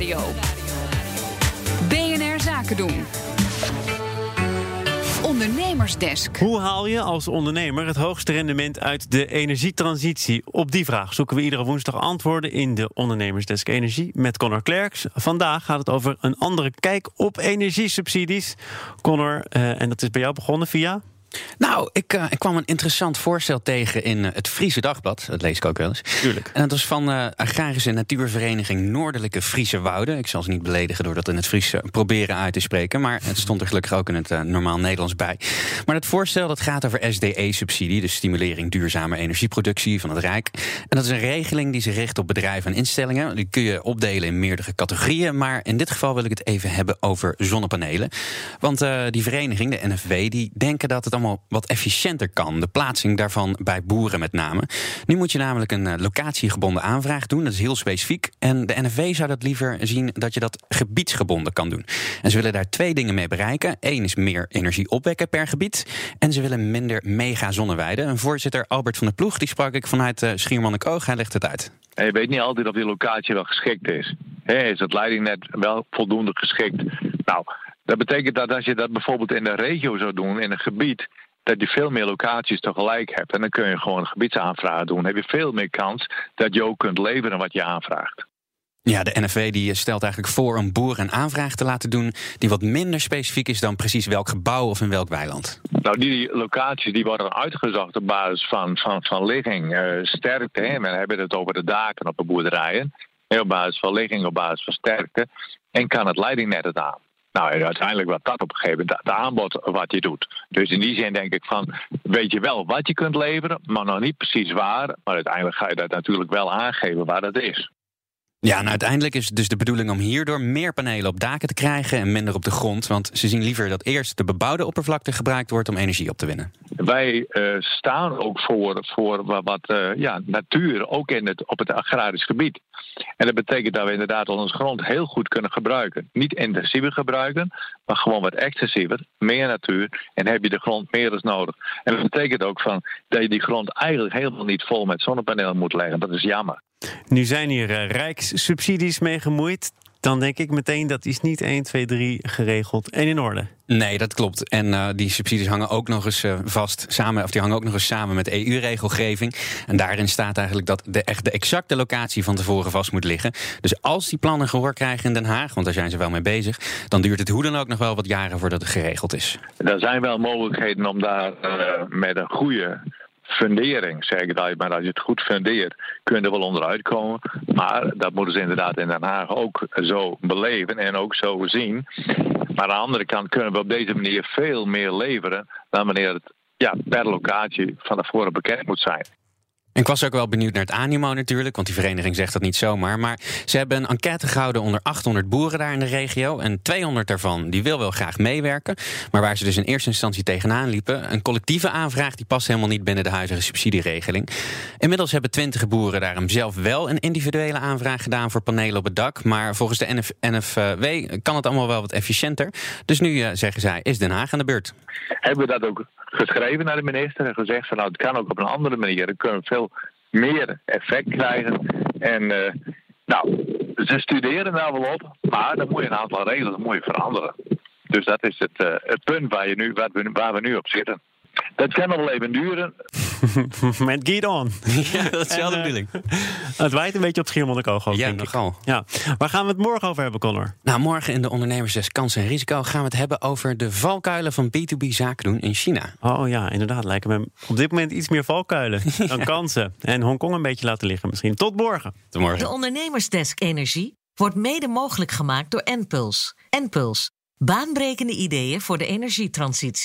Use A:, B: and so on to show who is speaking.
A: Nieuwsradio. BNR Zaken doen. Ondernemersdesk.
B: Hoe haal je als ondernemer het hoogste rendement uit de energietransitie? Op die vraag zoeken we iedere woensdag antwoorden in de Ondernemersdesk Energie met Connor Klerks. Vandaag gaat het over een andere kijk op energiesubsidies. Connor, uh, en dat is bij jou begonnen via?
C: Nou, ik, uh, ik, kwam een interessant voorstel tegen in uh, het Friese Dagblad. Dat lees ik ook wel eens.
B: Tuurlijk.
C: En dat was van uh, Agrarische Natuurvereniging Noordelijke Friese Wouden. Ik zal ze niet beledigen door dat in het Fries proberen uit te spreken. Maar het stond er gelukkig ook in het normaal Nederlands bij. Maar het voorstel dat gaat over SDE-subsidie. Dus stimulering duurzame energieproductie van het Rijk. En dat is een regeling die zich richt op bedrijven en instellingen. Die kun je opdelen in meerdere categorieën. Maar in dit geval wil ik het even hebben over zonnepanelen. Want die vereniging, de NFW, die denken dat het wat efficiënter kan. De plaatsing daarvan bij boeren met name. Nu moet je namelijk een locatiegebonden aanvraag doen. Dat is heel specifiek. En de NFV zou dat liever zien dat je dat gebiedsgebonden kan doen. En ze willen daar twee dingen mee bereiken. Eén is meer energie opwekken per gebied. En ze willen minder mega zonneweiden. En voorzitter Albert van der Ploeg, die sprak ik vanuit uh, Schiermonnikoog. Hij legt het uit.
D: Je weet niet altijd of die locatie wel geschikt is. is het leidingnet wel voldoende geschikt? Nou, dat betekent dat als je dat bijvoorbeeld in de regio zou doen, in een gebied, dat je veel meer locaties tegelijk hebt. En dan kun je gewoon een gebiedsaanvraag doen. Dan heb je veel meer kans dat je ook kunt leveren wat je aanvraagt.
C: Ja, de NFV die stelt eigenlijk voor een boer een aanvraag te laten doen die wat minder specifiek is dan precies welk gebouw of in welk weiland.
D: Nou, die locaties die worden uitgezocht op basis van, van, van ligging, uh, sterkte. Hè. We hebben het over de daken op de boerderijen. Op basis van ligging, op basis van sterkte. En kan het leidingnet het aan. Nou, uiteindelijk wat dat op een gegeven moment, het aanbod wat je doet. Dus in die zin denk ik van, weet je wel wat je kunt leveren, maar nog niet precies waar. Maar uiteindelijk ga je dat natuurlijk wel aangeven waar dat is.
C: Ja, en uiteindelijk is dus de bedoeling om hierdoor meer panelen op daken te krijgen en minder op de grond. Want ze zien liever dat eerst de bebouwde oppervlakte gebruikt wordt om energie op te winnen.
D: Wij uh, staan ook voor, voor wat uh, ja, natuur, ook in het, op het agrarisch gebied. En dat betekent dat we inderdaad onze grond heel goed kunnen gebruiken. Niet intensiever gebruiken, maar gewoon wat excessiever. Meer natuur en heb je de grond meer dan nodig. En dat betekent ook van dat je die grond eigenlijk helemaal niet vol met zonnepanelen moet leggen. Dat is jammer.
B: Nu zijn hier uh, rijkssubsidies mee gemoeid. Dan denk ik meteen dat is niet 1, 2, 3 geregeld en in orde.
C: Nee, dat klopt. En uh, die subsidies hangen ook nog eens uh, vast samen, of die hangen ook nog eens samen met EU-regelgeving. En daarin staat eigenlijk dat de, echt de exacte locatie van tevoren vast moet liggen. Dus als die plannen gehoor krijgen in Den Haag, want daar zijn ze wel mee bezig, dan duurt het hoe dan ook nog wel wat jaren voordat het geregeld is.
D: Er zijn wel mogelijkheden om daar uh, met een goede fundering, zeg ik dat. Maar als je het goed fundeert, kun je er wel onderuit komen. Maar dat moeten ze inderdaad in Den Haag ook zo beleven en ook zo zien. Maar aan de andere kant kunnen we op deze manier veel meer leveren dan wanneer het ja, per locatie van tevoren bekend moet zijn.
C: Ik was ook wel benieuwd naar het animo natuurlijk, want die vereniging zegt dat niet zomaar. Maar ze hebben een enquête gehouden onder 800 boeren daar in de regio. En 200 daarvan die wil wel graag meewerken. Maar waar ze dus in eerste instantie tegenaan liepen, een collectieve aanvraag die past helemaal niet binnen de huidige subsidieregeling. Inmiddels hebben 20 boeren daarom zelf wel een individuele aanvraag gedaan voor panelen op het dak. Maar volgens de NF, NFW kan het allemaal wel wat efficiënter. Dus nu uh, zeggen zij, is Den Haag aan de beurt.
D: Hebben we dat ook geschreven naar de minister en gezegd van nou het kan ook op een andere manier. Dan kunnen veel meer effect krijgen. En uh, nou, ze studeren daar wel op, maar dan moet je een aantal regels moet je veranderen. Dus dat is het, uh, het punt waar, je nu, waar, we, waar we nu op zitten. Dat kan nog wel even duren.
B: Met Guidon.
C: Ja, dat is wel de bedoeling.
B: het waait een beetje op Schiermonnikoog ook,
C: Ja,
B: denk
C: nogal.
B: ik. Ja. Waar gaan we het morgen over hebben, Connor?
C: Nou, morgen in de Ondernemersdes Kansen en Risico gaan we het hebben over de valkuilen van B2B zaken doen in China.
B: Oh ja, inderdaad. Lijken me op dit moment iets meer valkuilen dan kansen. En Hongkong een beetje laten liggen misschien. Tot morgen.
C: Tot morgen.
E: De Ondernemersdesk Energie wordt mede mogelijk gemaakt door Enpuls. Enpuls. Baanbrekende ideeën voor de energietransitie.